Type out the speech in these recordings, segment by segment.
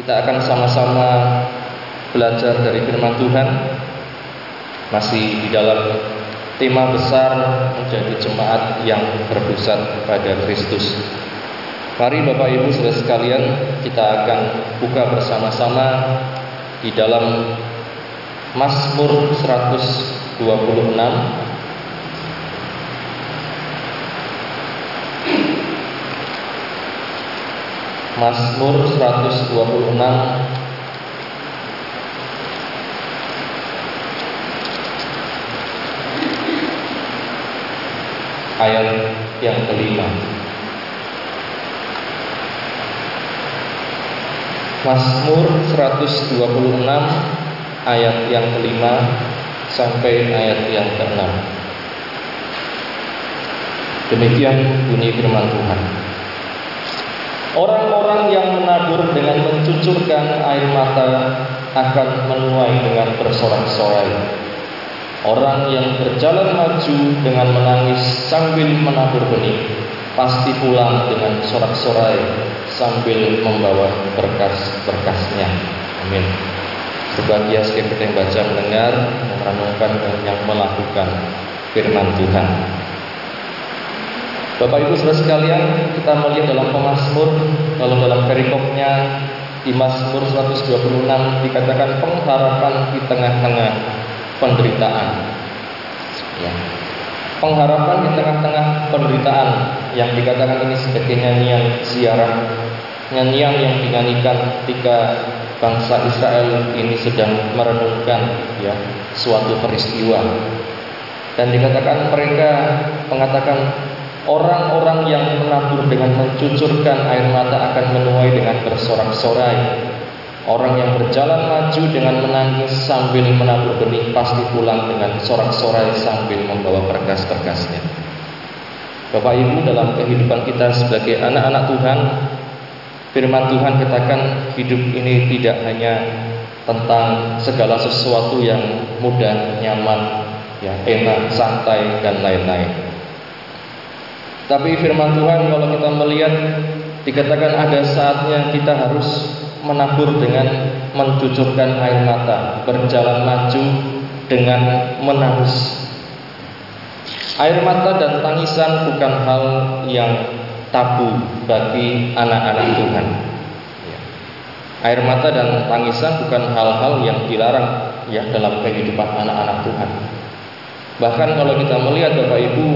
Kita akan sama-sama belajar dari firman Tuhan masih di dalam tema besar menjadi jemaat yang berpusat pada Kristus. Mari Bapak Ibu Saudara sekalian, kita akan buka bersama-sama di dalam Mazmur 126 Mazmur 126 ayat yang kelima. Mazmur 126 ayat yang kelima sampai ayat yang keenam. Demikian bunyi firman Tuhan. Orang-orang yang menabur dengan mencucurkan air mata akan menuai dengan bersorak-sorai. Orang yang berjalan maju dengan menangis sambil menabur benih pasti pulang dengan sorak-sorai sambil membawa berkas-berkasnya. Amin. Sebagai sekalian kita yang baca mendengar, merenungkan dan yang melakukan firman Tuhan. Bapak Ibu Saudara sekalian, kita melihat dalam Pemasmur, kalau dalam perikopnya di Mazmur 126 dikatakan pengharapan di tengah-tengah penderitaan. Ya. Pengharapan di tengah-tengah penderitaan yang dikatakan ini sebagai nyanyian ziarah, nyanyian yang dinyanyikan ketika bangsa Israel ini sedang merenungkan ya suatu peristiwa. Dan dikatakan mereka mengatakan Orang-orang yang menabur dengan mencucurkan air mata akan menuai dengan bersorak-sorai. Orang yang berjalan maju dengan menangis sambil menabur benih pasti pulang dengan sorak-sorai sambil membawa berkas-berkasnya. Bapak Ibu dalam kehidupan kita sebagai anak-anak Tuhan, firman Tuhan katakan hidup ini tidak hanya tentang segala sesuatu yang mudah, nyaman, ya, enak, santai dan lain-lain. Tapi firman Tuhan kalau kita melihat dikatakan ada saatnya kita harus menabur dengan mencucurkan air mata, berjalan maju dengan menangis. Air mata dan tangisan bukan hal yang tabu bagi anak-anak Tuhan. Air mata dan tangisan bukan hal-hal yang dilarang ya dalam kehidupan anak-anak Tuhan. Bahkan kalau kita melihat Bapak Ibu,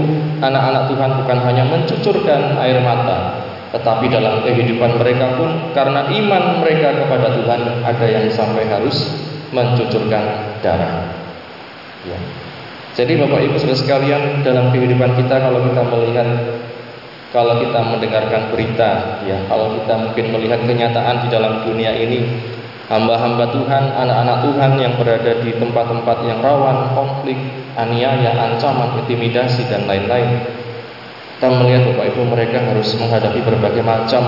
anak-anak Tuhan bukan hanya mencucurkan air mata, tetapi dalam kehidupan mereka pun karena iman mereka kepada Tuhan ada yang sampai harus mencucurkan darah. Ya. Jadi Bapak Ibu Saudara sekalian, dalam kehidupan kita kalau kita melihat kalau kita mendengarkan berita, ya, kalau kita mungkin melihat kenyataan di dalam dunia ini, hamba-hamba Tuhan, anak-anak Tuhan yang berada di tempat-tempat yang rawan konflik, aniaya, ancaman, intimidasi dan lain-lain. Kita melihat Bapak Ibu mereka harus menghadapi berbagai macam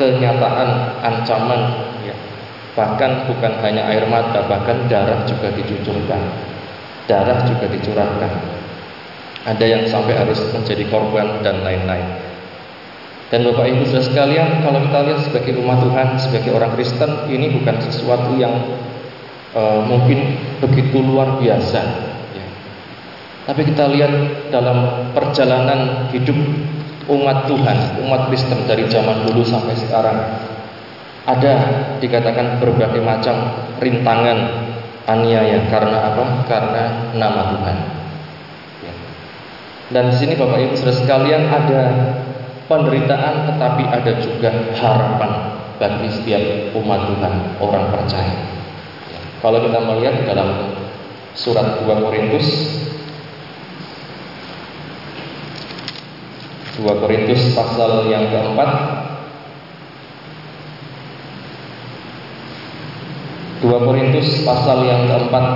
kenyataan, ancaman, ya. bahkan bukan hanya air mata, bahkan darah juga dicucurkan, darah juga dicurahkan. Ada yang sampai harus menjadi korban dan lain-lain. Dan Bapak Ibu sudah sekalian, kalau kita lihat sebagai umat Tuhan, sebagai orang Kristen, ini bukan sesuatu yang uh, mungkin begitu luar biasa. Ya. Tapi kita lihat dalam perjalanan hidup umat Tuhan, umat Kristen dari zaman dulu sampai sekarang, ada dikatakan berbagai macam rintangan aniaya karena apa? Karena nama Tuhan. Ya. Dan di sini Bapak Ibu sudah sekalian ada penderitaan tetapi ada juga harapan bagi setiap umat Tuhan, orang percaya. Ya. Kalau kita melihat dalam surat 2 Korintus 2 Korintus pasal yang keempat 2 Korintus pasal yang keempat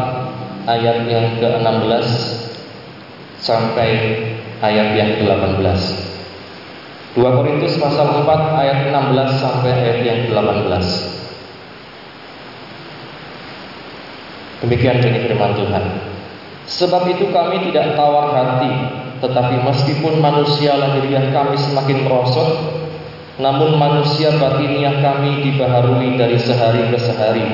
ayat yang ke-16 sampai ayat yang ke-18 2 Korintus pasal 4 ayat 16 sampai ayat yang 18. Demikian bunyi firman Tuhan. Sebab itu kami tidak tawar hati, tetapi meskipun manusia lahiriah kami semakin merosot, namun manusia batiniah kami dibaharui dari sehari ke sehari.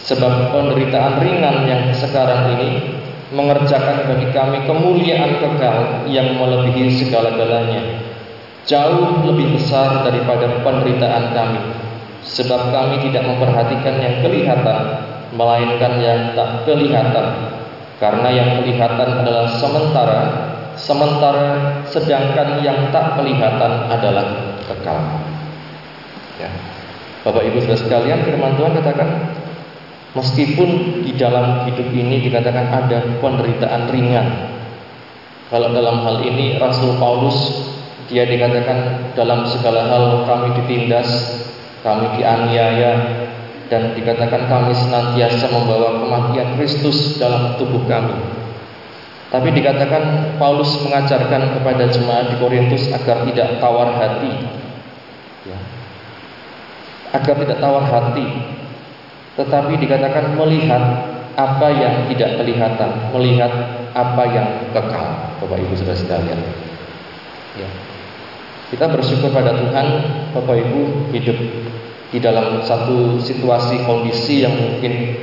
Sebab penderitaan ringan yang sekarang ini mengerjakan bagi kami kemuliaan kekal yang melebihi segala-galanya. Jauh lebih besar daripada penderitaan kami. Sebab kami tidak memperhatikan yang kelihatan, melainkan yang tak kelihatan. Karena yang kelihatan adalah sementara, sementara sedangkan yang tak kelihatan adalah kekal. Ya. Bapak Ibu Saudara sekalian, firman Tuhan katakan meskipun di dalam hidup ini dikatakan ada penderitaan ringan. Kalau dalam hal ini Rasul Paulus dia dikatakan dalam segala hal kami ditindas, kami dianiaya dan dikatakan kami senantiasa membawa kematian Kristus dalam tubuh kami. Tapi dikatakan Paulus mengajarkan kepada jemaat di Korintus agar tidak tawar hati ya. agar tidak tawar hati tetapi dikatakan melihat apa yang tidak kelihatan melihat apa yang kekal Bapak Ibu sudah sekalian ya. Kita bersyukur pada Tuhan Bapak Ibu hidup di dalam satu situasi kondisi yang mungkin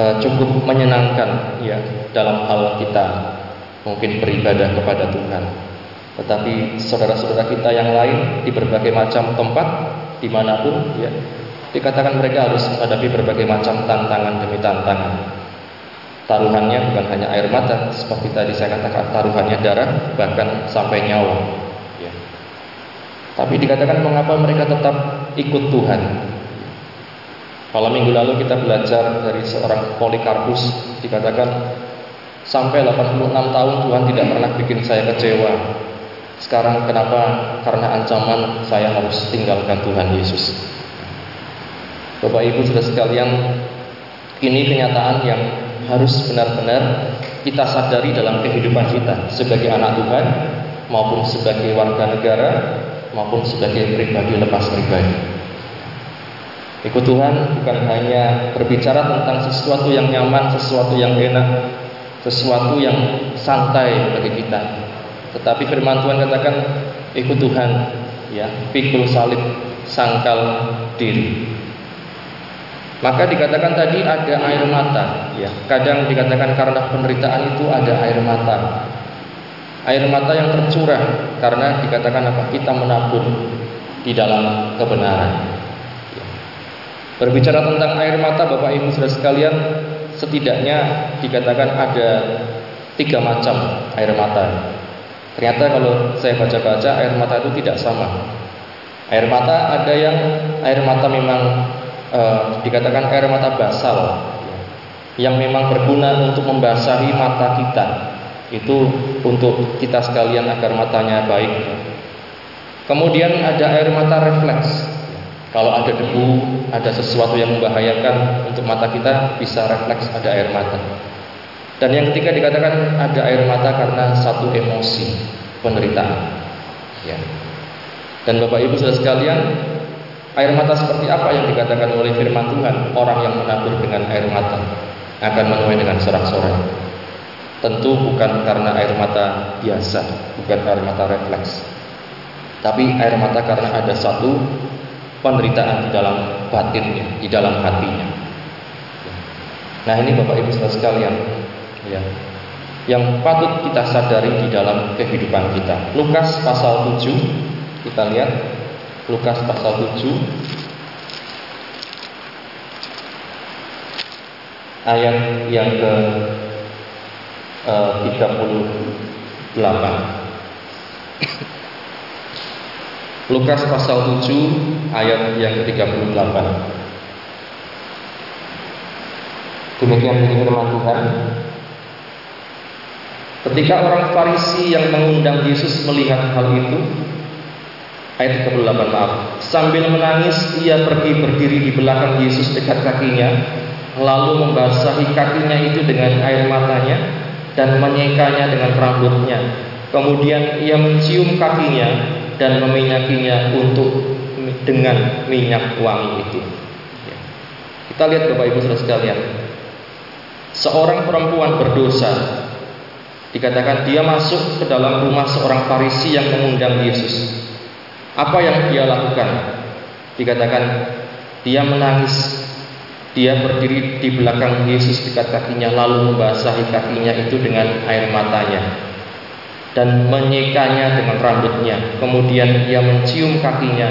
uh, cukup menyenangkan ya dalam hal kita mungkin beribadah kepada Tuhan tetapi saudara-saudara kita yang lain di berbagai macam tempat di mana pun ya dikatakan mereka harus menghadapi berbagai macam tantangan demi tantangan. Taruhannya bukan hanya air mata seperti tadi saya katakan taruhannya darah bahkan sampai nyawa. Tapi dikatakan mengapa mereka tetap ikut Tuhan. Kalau minggu lalu kita belajar dari seorang Polikarpus dikatakan sampai 86 tahun Tuhan tidak pernah bikin saya kecewa sekarang kenapa? Karena ancaman saya harus tinggalkan Tuhan Yesus. Bapak Ibu sudah sekalian, ini kenyataan yang harus benar-benar kita sadari dalam kehidupan kita sebagai anak Tuhan maupun sebagai warga negara maupun sebagai pribadi lepas pribadi. Ikut Tuhan bukan hanya berbicara tentang sesuatu yang nyaman, sesuatu yang enak, sesuatu yang santai bagi kita, tetapi firman Tuhan katakan ikut Tuhan, ya, pikul salib, sangkal diri. Maka dikatakan tadi ada air mata, ya. Kadang dikatakan karena penderitaan itu ada air mata. Air mata yang tercurah karena dikatakan apa? Kita menabur di dalam kebenaran. Ya. Berbicara tentang air mata Bapak Ibu Saudara sekalian, setidaknya dikatakan ada tiga macam air mata. Ternyata kalau saya baca-baca air mata itu tidak sama. Air mata ada yang air mata memang e, dikatakan air mata basal yang memang berguna untuk membasahi mata kita. Itu untuk kita sekalian agar matanya baik. Kemudian ada air mata refleks. Kalau ada debu, ada sesuatu yang membahayakan untuk mata kita bisa refleks ada air mata. Dan yang ketiga dikatakan ada air mata karena satu emosi penderitaan. Ya. Dan Bapak Ibu sudah sekalian, air mata seperti apa yang dikatakan oleh firman Tuhan? Orang yang menabur dengan air mata akan menuai dengan sorak-sorai. Tentu bukan karena air mata biasa, bukan air mata refleks. Tapi air mata karena ada satu penderitaan di dalam batinnya, di dalam hatinya. Nah ini Bapak Ibu saudara sekalian, ya yang patut kita sadari di dalam kehidupan kita. Lukas pasal 7 kita lihat Lukas pasal 7 ayat yang ke 38 Lukas pasal 7 ayat yang ke-38 Demikian firman Tuhan. Ketika orang Farisi yang mengundang Yesus melihat hal itu, ayat 38 maaf, sambil menangis ia pergi berdiri di belakang Yesus dekat kakinya, lalu membasahi kakinya itu dengan air matanya dan menyekanya dengan rambutnya. Kemudian ia mencium kakinya dan meminyakinya untuk dengan minyak wangi itu. Ya. Kita lihat Bapak Ibu Saudara sekalian. Seorang perempuan berdosa Dikatakan dia masuk ke dalam rumah seorang Farisi yang mengundang Yesus. Apa yang dia lakukan? Dikatakan dia menangis. Dia berdiri di belakang Yesus dekat kakinya lalu membasahi kakinya itu dengan air matanya dan menyekanya dengan rambutnya. Kemudian dia mencium kakinya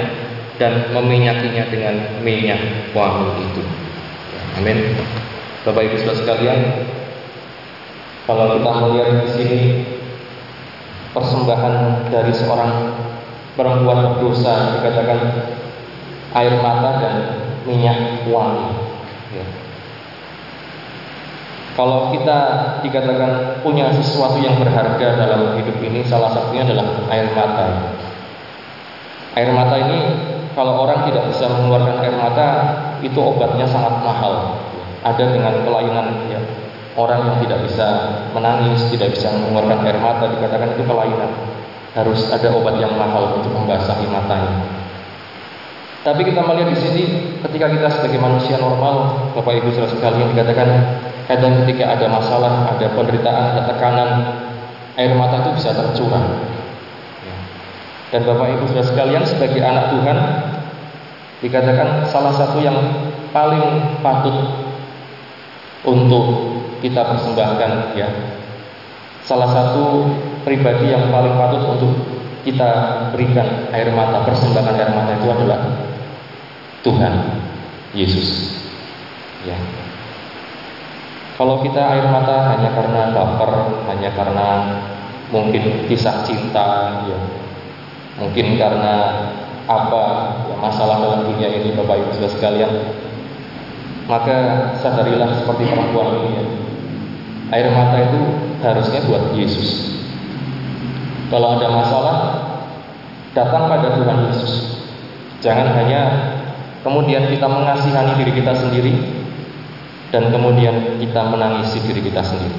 dan meminyakinya dengan minyak wangi itu. Amin. Bapak Ibu Saudara sekalian, kalau kita melihat di sini persembahan dari seorang perempuan berdosa dikatakan air mata dan minyak wangi. Ya. Kalau kita dikatakan punya sesuatu yang berharga dalam hidup ini, salah satunya adalah air mata. Air mata ini kalau orang tidak bisa mengeluarkan air mata, itu obatnya sangat mahal. Ada dengan kelainan ya. Orang yang tidak bisa menangis, tidak bisa mengeluarkan air mata, dikatakan itu kelainan. Harus ada obat yang mahal untuk membasahi matanya. Tapi kita melihat di sini, ketika kita sebagai manusia normal, Bapak Ibu saudara sekalian dikatakan kadang ketika ada masalah, ada penderitaan, ada tekanan, air mata itu bisa tercurah. Dan Bapak Ibu Saudara sekalian sebagai anak Tuhan dikatakan salah satu yang paling patut untuk kita persembahkan ya. Salah satu pribadi yang paling patut untuk kita berikan air mata, persembahkan air mata itu adalah Tuhan Yesus. Ya. Kalau kita air mata hanya karena baper, hanya karena mungkin kisah cinta, ya, Mungkin karena apa ya, masalah dalam dunia ini Bapak Ibu Saudara sekalian maka sadarilah seperti perempuan ini ya. Air mata itu harusnya buat Yesus. Kalau ada masalah, datang pada Tuhan Yesus. Jangan hanya kemudian kita mengasihani diri kita sendiri dan kemudian kita menangisi diri kita sendiri.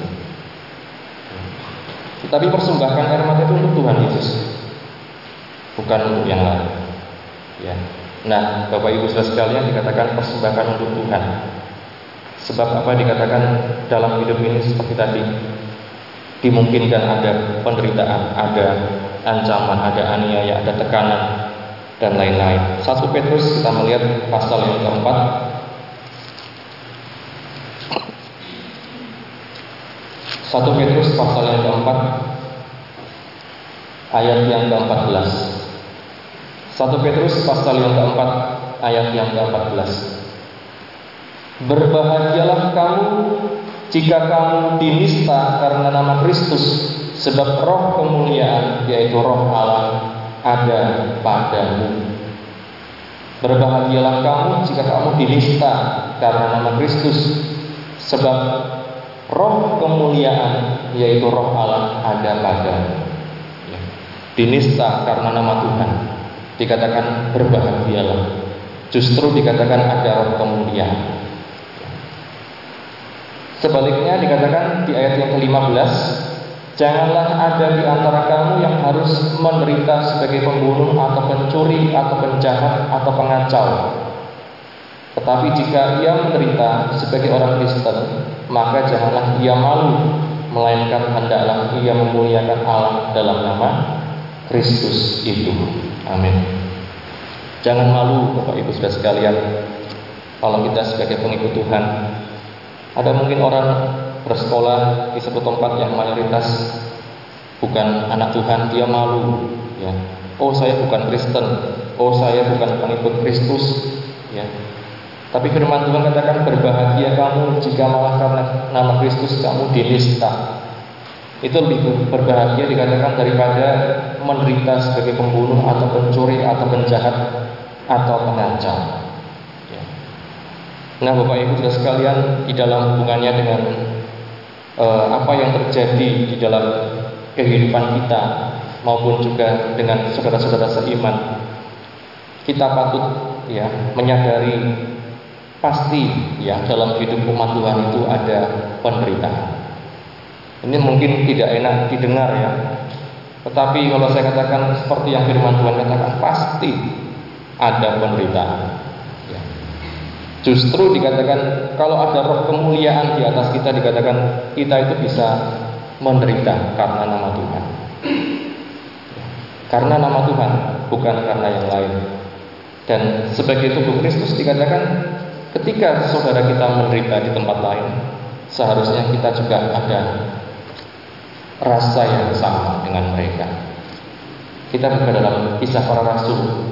Tetapi persembahkan air mata itu untuk Tuhan Yesus bukan untuk yang lain. Ya. Nah, Bapak Ibu Saudara sekalian dikatakan persembahkan untuk Tuhan. Sebab apa dikatakan dalam hidup ini seperti tadi dimungkinkan ada penderitaan, ada ancaman, ada aniaya, ada tekanan dan lain-lain. Satu Petrus kita melihat pasal yang keempat Satu Petrus pasal yang keempat ayat yang ke-14. 1 Petrus pasal yang keempat ayat yang ke-14. Berbahagialah kamu jika kamu dinista karena nama Kristus sebab roh kemuliaan yaitu roh Allah ada padamu. Berbahagialah kamu jika kamu dinista karena nama Kristus sebab roh kemuliaan yaitu roh Allah ada padamu. Ya. Dinista karena nama Tuhan dikatakan berbahagialah. Justru dikatakan ada roh kemuliaan. Sebaliknya dikatakan di ayat yang ke-15, janganlah ada di antara kamu yang harus menderita sebagai pembunuh atau pencuri atau penjahat atau pengacau. Tetapi jika ia menderita sebagai orang Kristen, maka janganlah ia malu, melainkan hendaklah ia memuliakan Allah dalam nama Kristus itu. Amin. Jangan malu Bapak Ibu sudah sekalian kalau kita sebagai pengikut Tuhan. Ada mungkin orang bersekolah di satu tempat yang mayoritas bukan anak Tuhan, dia malu ya. Oh, saya bukan Kristen. Oh, saya bukan pengikut Kristus ya. Tapi firman Tuhan katakan berbahagia kamu jika malah karena nama Kristus kamu dinista itu lebih berbahagia dikatakan daripada menderita sebagai pembunuh atau pencuri atau penjahat atau pengacau. Ya. Nah, Bapak Ibu sudah sekalian di dalam hubungannya dengan uh, apa yang terjadi di dalam kehidupan kita maupun juga dengan saudara-saudara seiman, kita patut ya menyadari pasti ya dalam hidup umat Tuhan itu ada penderitaan. Ini mungkin tidak enak didengar ya. Tetapi kalau saya katakan seperti yang firman Tuhan katakan pasti ada penderitaan. Justru dikatakan kalau ada roh kemuliaan di atas kita dikatakan kita itu bisa menderita karena nama Tuhan. Karena nama Tuhan bukan karena yang lain. Dan sebagai tubuh Kristus dikatakan ketika saudara kita menderita di tempat lain, seharusnya kita juga ada rasa yang sama dengan mereka. Kita buka dalam kisah para rasul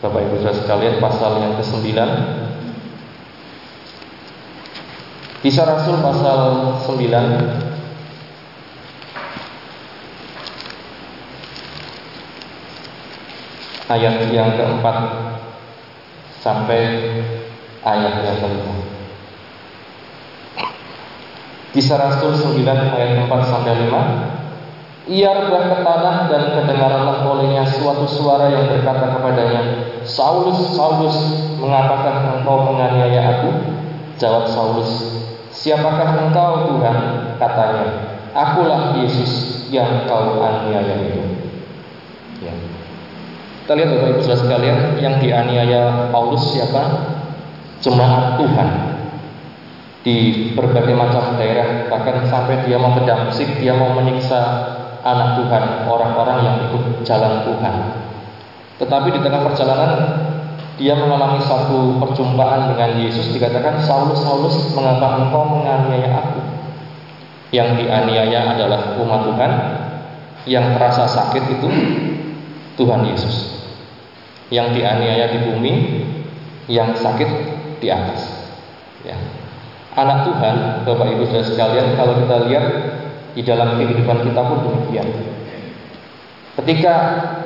Bapak Ibu Saudara sekalian pasal yang ke-9 Kisah Rasul pasal 9 ayat yang keempat sampai ayat yang kelima. Kisah Rasul 9 ayat 4 sampai 5 Ia rebah ke tanah dan kedengaranlah olehnya suatu suara yang berkata kepadanya Saulus, Saulus, mengapakah engkau menganiaya aku? Jawab Saulus Siapakah engkau Tuhan? Katanya Akulah Yesus yang kau aniaya itu ya. Kita lihat Bapak Ibu sekalian yang dianiaya Paulus siapa? Jemaat Tuhan di berbagai macam daerah bahkan sampai dia mau ke Damsik dia mau menyiksa anak Tuhan orang-orang yang ikut jalan Tuhan tetapi di tengah perjalanan dia mengalami satu perjumpaan dengan Yesus dikatakan Saulus Saulus mengapa engkau menganiaya aku yang dianiaya adalah umat Tuhan yang terasa sakit itu Tuhan Yesus yang dianiaya di bumi, yang sakit di atas. Ya. Anak Tuhan, Bapak Ibu Saudara sekalian, kalau kita lihat di dalam kehidupan kita pun demikian. Ketika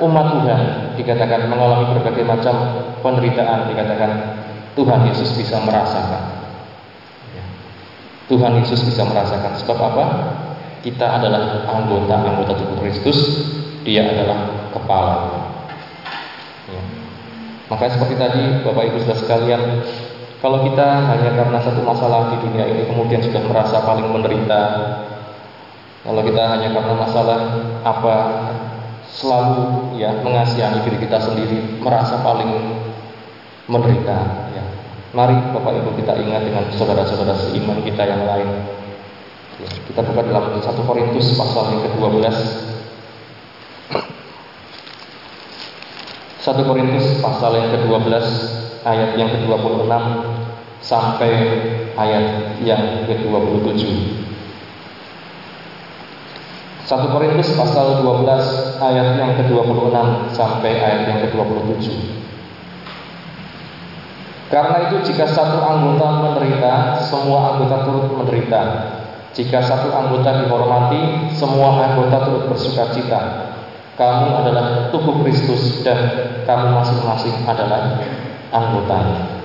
umat Tuhan dikatakan mengalami berbagai macam penderitaan, dikatakan Tuhan Yesus bisa merasakan. Ya. Tuhan Yesus bisa merasakan. Sebab apa? Kita adalah anggota-anggota tubuh Kristus. Dia adalah kepala. Maka seperti tadi Bapak Ibu sudah sekalian, kalau kita hanya karena satu masalah di dunia ini kemudian sudah merasa paling menderita, kalau kita hanya karena masalah apa selalu ya mengasihani diri kita sendiri, merasa paling menderita. Ya. Mari Bapak Ibu kita ingat dengan saudara-saudara seiman kita yang lain. Ya, kita buka dalam 1 Korintus pasal yang ke-12 1 Korintus pasal yang ke-12 ayat yang ke-26 sampai ayat yang ke-27. 1 Korintus pasal 12 ayat yang ke-26 sampai ayat yang ke-27. Karena itu jika satu anggota menderita, semua anggota turut menderita. Jika satu anggota dihormati, semua anggota turut bersuka cita. Kamu adalah tubuh Kristus dan kamu masing-masing adalah anggotanya.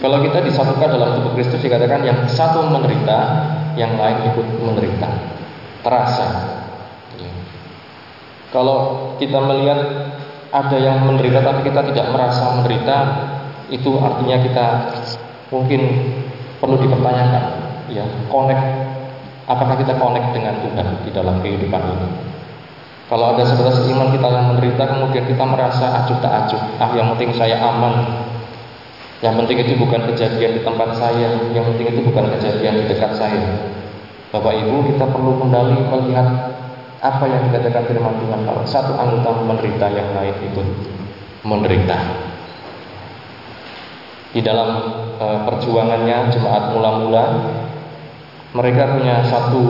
Kalau kita disatukan dalam tubuh Kristus dikatakan yang satu menderita, yang lain ikut menderita. Terasa. Ya. Kalau kita melihat ada yang menderita tapi kita tidak merasa menderita, itu artinya kita mungkin perlu dipertanyakan, ya, connect apakah kita connect dengan Tuhan di dalam kehidupan ini. Kalau ada saudara seiman kita yang menderita kemudian kita merasa acuh tak acuh. Ah yang penting saya aman. Yang penting itu bukan kejadian di tempat saya. Yang penting itu bukan kejadian di dekat saya. Bapak Ibu kita perlu kembali melihat apa yang dikatakan firman Tuhan kalau satu anggota menderita yang lain ikut menderita. Di dalam e, perjuangannya jemaat mula-mula mereka punya satu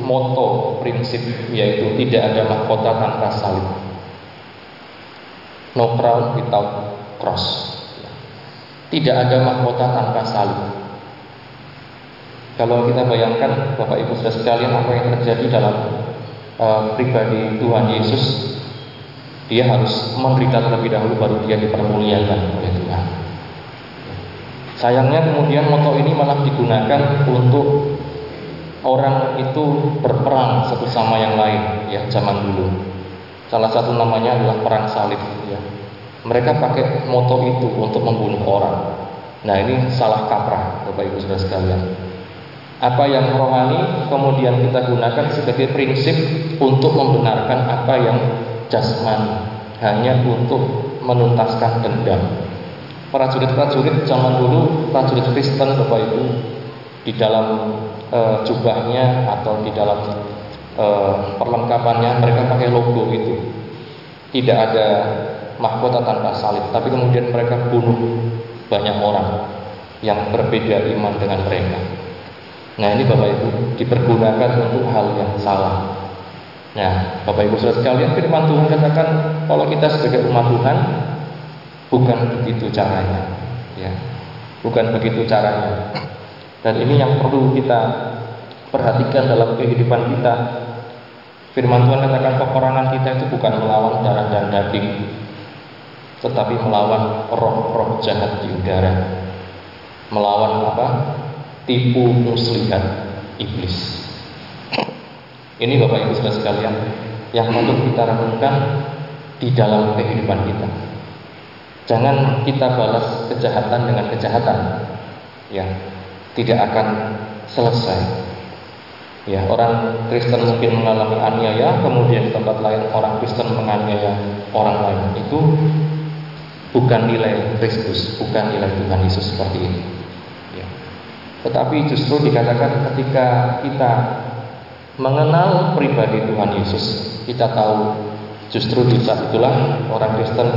moto prinsip yaitu tidak ada mahkota tanpa salib. No crown without cross. Tidak ada mahkota tanpa salib. Kalau kita bayangkan Bapak Ibu Saudara sekalian apa yang terjadi dalam uh, pribadi Tuhan Yesus, dia harus menderita terlebih dahulu baru dia dipermuliakan oleh Tuhan. Sayangnya kemudian moto ini malah digunakan untuk orang itu berperang satu sama yang lain ya zaman dulu. Salah satu namanya adalah perang salib ya. Mereka pakai moto itu untuk membunuh orang. Nah, ini salah kaprah Bapak Ibu Saudara sekalian. Apa yang rohani kemudian kita gunakan sebagai prinsip untuk membenarkan apa yang jasmani hanya untuk menuntaskan dendam. Prajurit-prajurit zaman dulu, prajurit Kristen Bapak Ibu di dalam e, jubahnya atau di dalam e, perlengkapannya mereka pakai logo itu tidak ada mahkota tanpa salib, tapi kemudian mereka bunuh banyak orang yang berbeda iman dengan mereka. Nah ini Bapak Ibu dipergunakan untuk hal yang salah. Nah Bapak Ibu saudara sekalian firman Tuhan katakan kalau kita sebagai umat Tuhan bukan begitu caranya, ya bukan begitu caranya. Dan ini yang perlu kita perhatikan dalam kehidupan kita. Firman Tuhan katakan peperangan kita itu bukan melawan darah dan daging, tetapi melawan roh-roh jahat di udara. Melawan apa? Tipu muslihat iblis. Ini Bapak Ibu Saudara sekalian yang patut kita renungkan di dalam kehidupan kita. Jangan kita balas kejahatan dengan kejahatan. Ya, tidak akan selesai. Ya, orang Kristen mungkin mengalami aniaya, kemudian di tempat lain orang Kristen menganiaya orang lain. Itu bukan nilai Kristus, bukan nilai Tuhan Yesus seperti ini. Tetapi justru dikatakan ketika kita mengenal pribadi Tuhan Yesus, kita tahu justru di saat itulah orang Kristen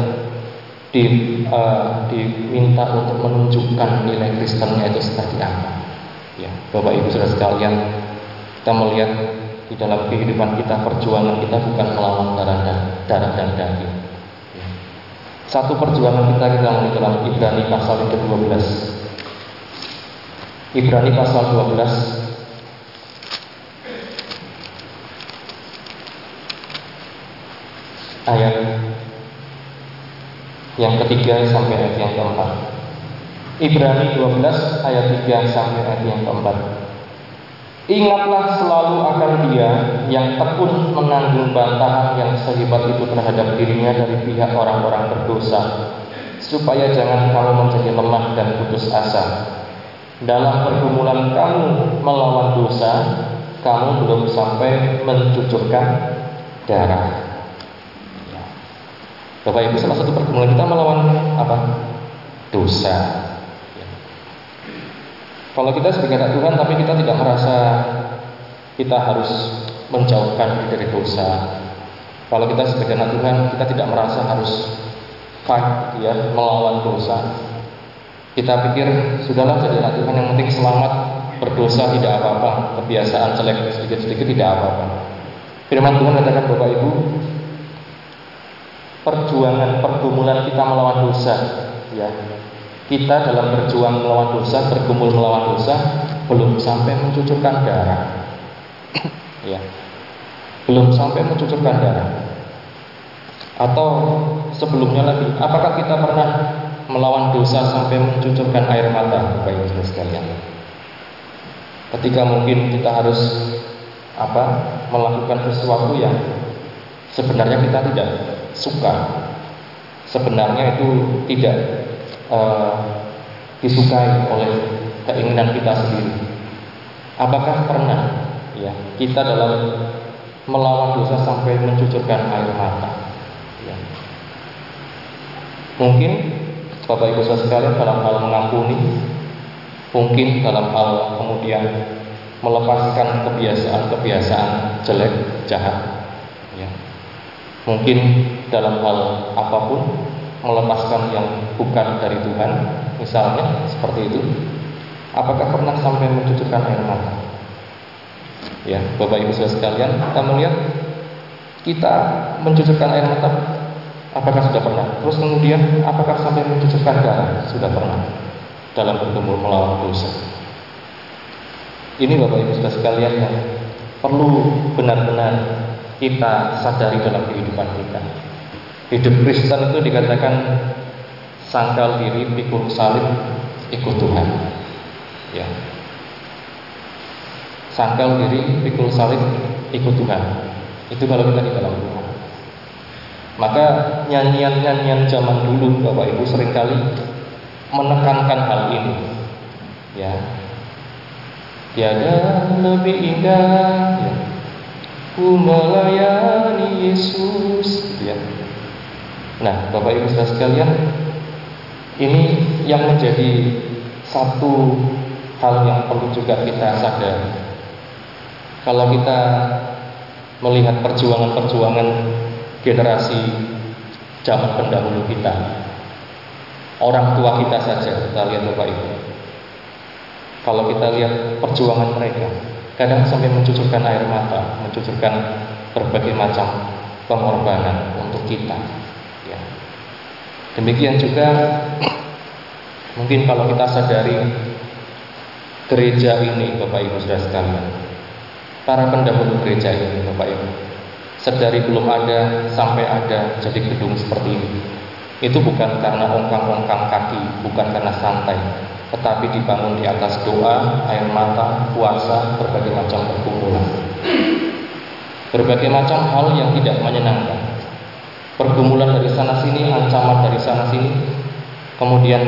di, uh, diminta untuk menunjukkan nilai Kristennya itu seperti apa. Ya, Bapak Ibu Saudara sekalian, kita melihat di dalam kehidupan kita perjuangan kita bukan melawan darah dan darah dan daging. Ya. Satu perjuangan kita kita dalam Ibrani pasal yang ke-12 Ibrani pasal 12 ayat yang ketiga sampai ayat yang keempat. Ibrani 12 ayat 3 sampai ayat yang keempat. Ingatlah selalu akan dia yang tekun menanggung bantahan yang sehebat itu terhadap dirinya dari pihak orang-orang berdosa, supaya jangan kamu menjadi lemah dan putus asa dalam pergumulan kamu melawan dosa, kamu belum sampai mencucurkan darah. Ya. Bapak Ibu, salah satu pergumulan kita melawan apa? Dosa. Ya. Kalau kita sebagai anak Tuhan, tapi kita tidak merasa kita harus menjauhkan dari dosa. Kalau kita sebagai anak Tuhan, kita tidak merasa harus fight, ya, melawan dosa. Kita pikir sudahlah jadi Tuhan yang penting selamat berdosa tidak apa-apa, kebiasaan jelek sedikit-sedikit tidak apa-apa. Firman Tuhan katakan Bapak Ibu, perjuangan pergumulan kita melawan dosa, ya. Kita dalam berjuang melawan dosa, bergumul melawan dosa, belum sampai mencucurkan darah. ya. Belum sampai mencucurkan darah. Atau sebelumnya lagi, apakah kita pernah melawan dosa sampai mencucurkan air mata, Bapak Ibu sekalian. Ketika mungkin kita harus apa melakukan sesuatu yang sebenarnya kita tidak suka, sebenarnya itu tidak uh, disukai oleh keinginan kita sendiri. Apakah pernah ya kita dalam melawan dosa sampai mencucurkan air mata? Ya. Mungkin Bapak Ibu saudara sekalian dalam hal mengampuni, mungkin dalam hal kemudian melepaskan kebiasaan-kebiasaan jelek, jahat, ya. mungkin dalam hal apa pun melepaskan yang bukan dari Tuhan, misalnya seperti itu. Apakah pernah sampai mencucurkan air mata? Ya, Bapak Ibu saudara sekalian, kita melihat kita mencucurkan air mata Apakah sudah pernah? Terus kemudian apakah sampai mencucurkan darah? Sudah pernah dalam bertemu melawan dosa. Ini Bapak Ibu sudah sekalian yang perlu benar-benar kita sadari dalam kehidupan kita. Hidup Kristen itu dikatakan sangkal diri, pikul salib, ikut Tuhan. Ya. Sangkal diri, pikul salib, ikut Tuhan. Itu kalau kita di dalam Tuhan. Maka nyanyian-nyanyian zaman dulu Bapak Ibu sering kali menekankan hal ini. Ya. Tiada lebih indah ya. Ku melayani Yesus ya. Nah, Bapak Ibu Saudara sekalian, ini yang menjadi satu hal yang perlu juga kita sadari. Kalau kita melihat perjuangan-perjuangan generasi zaman pendahulu kita. Orang tua kita saja, kita lihat Bapak Ibu. Kalau kita lihat perjuangan mereka, kadang sampai mencucurkan air mata, mencucurkan berbagai macam pengorbanan untuk kita. Ya. Demikian juga mungkin kalau kita sadari gereja ini Bapak Ibu Saudara sekalian, para pendahulu gereja ini Bapak Ibu, sedari belum ada sampai ada jadi gedung seperti ini. Itu bukan karena ongkang-ongkang kaki, bukan karena santai, tetapi dibangun di atas doa, air mata, puasa, berbagai macam pergumulan. Berbagai macam hal yang tidak menyenangkan. Pergumulan dari sana sini, ancaman dari sana sini, kemudian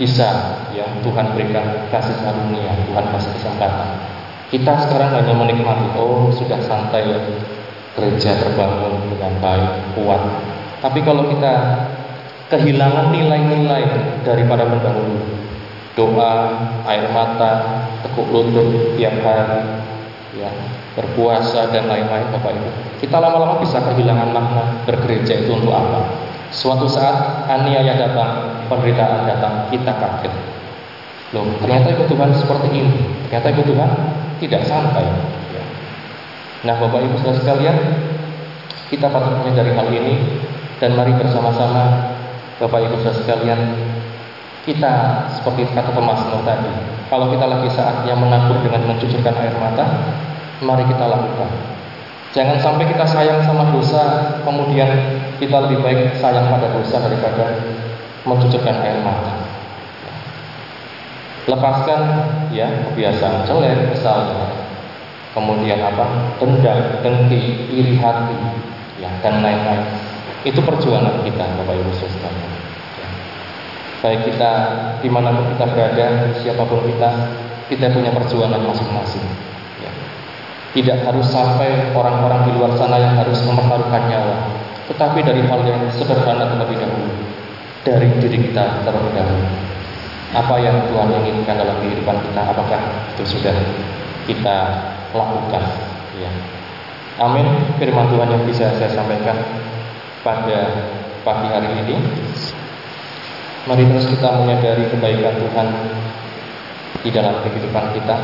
bisa ya Tuhan berikan kasih karunia, Tuhan kasih kesempatan. Kita sekarang hanya menikmati, oh sudah santai ya, gereja terbangun dengan baik, kuat. Tapi kalau kita kehilangan nilai-nilai daripada pendahulu, doa, air mata, tekuk lutut tiap hari, ya, berpuasa dan lain-lain Bapak Ibu. Kita lama-lama bisa kehilangan makna bergereja itu untuk apa? Suatu saat aniaya datang, penderitaan datang, kita kaget. Loh, ternyata ikut Tuhan seperti ini. Ternyata ikut Tuhan tidak santai. Nah Bapak Ibu saudara sekalian Kita patut menyadari hal ini Dan mari bersama-sama Bapak Ibu saudara sekalian Kita seperti kata pemazmur tadi Kalau kita lagi saatnya menabur dengan mencucurkan air mata Mari kita lakukan. Jangan sampai kita sayang sama dosa Kemudian kita lebih baik sayang pada dosa daripada mencucurkan air mata. Lepaskan ya kebiasaan jelek misalnya kemudian apa dendam, dengki, iri hati, ya dan lain-lain. Itu perjuangan kita, Bapak Ibu Saudara. Ya. Baik kita di mana pun kita berada, siapa pun kita, kita punya perjuangan masing-masing. Ya. Tidak harus sampai orang-orang di luar sana yang harus mempertaruhkan nyawa, tetapi dari hal yang sederhana terlebih dahulu, dari diri kita terlebih dahulu. Apa yang Tuhan inginkan dalam kehidupan kita, apakah itu sudah kita lakukan. Ya. Amin. Firman Tuhan yang bisa saya sampaikan pada pagi hari ini. Mari terus kita menyadari kebaikan Tuhan di dalam kehidupan kita.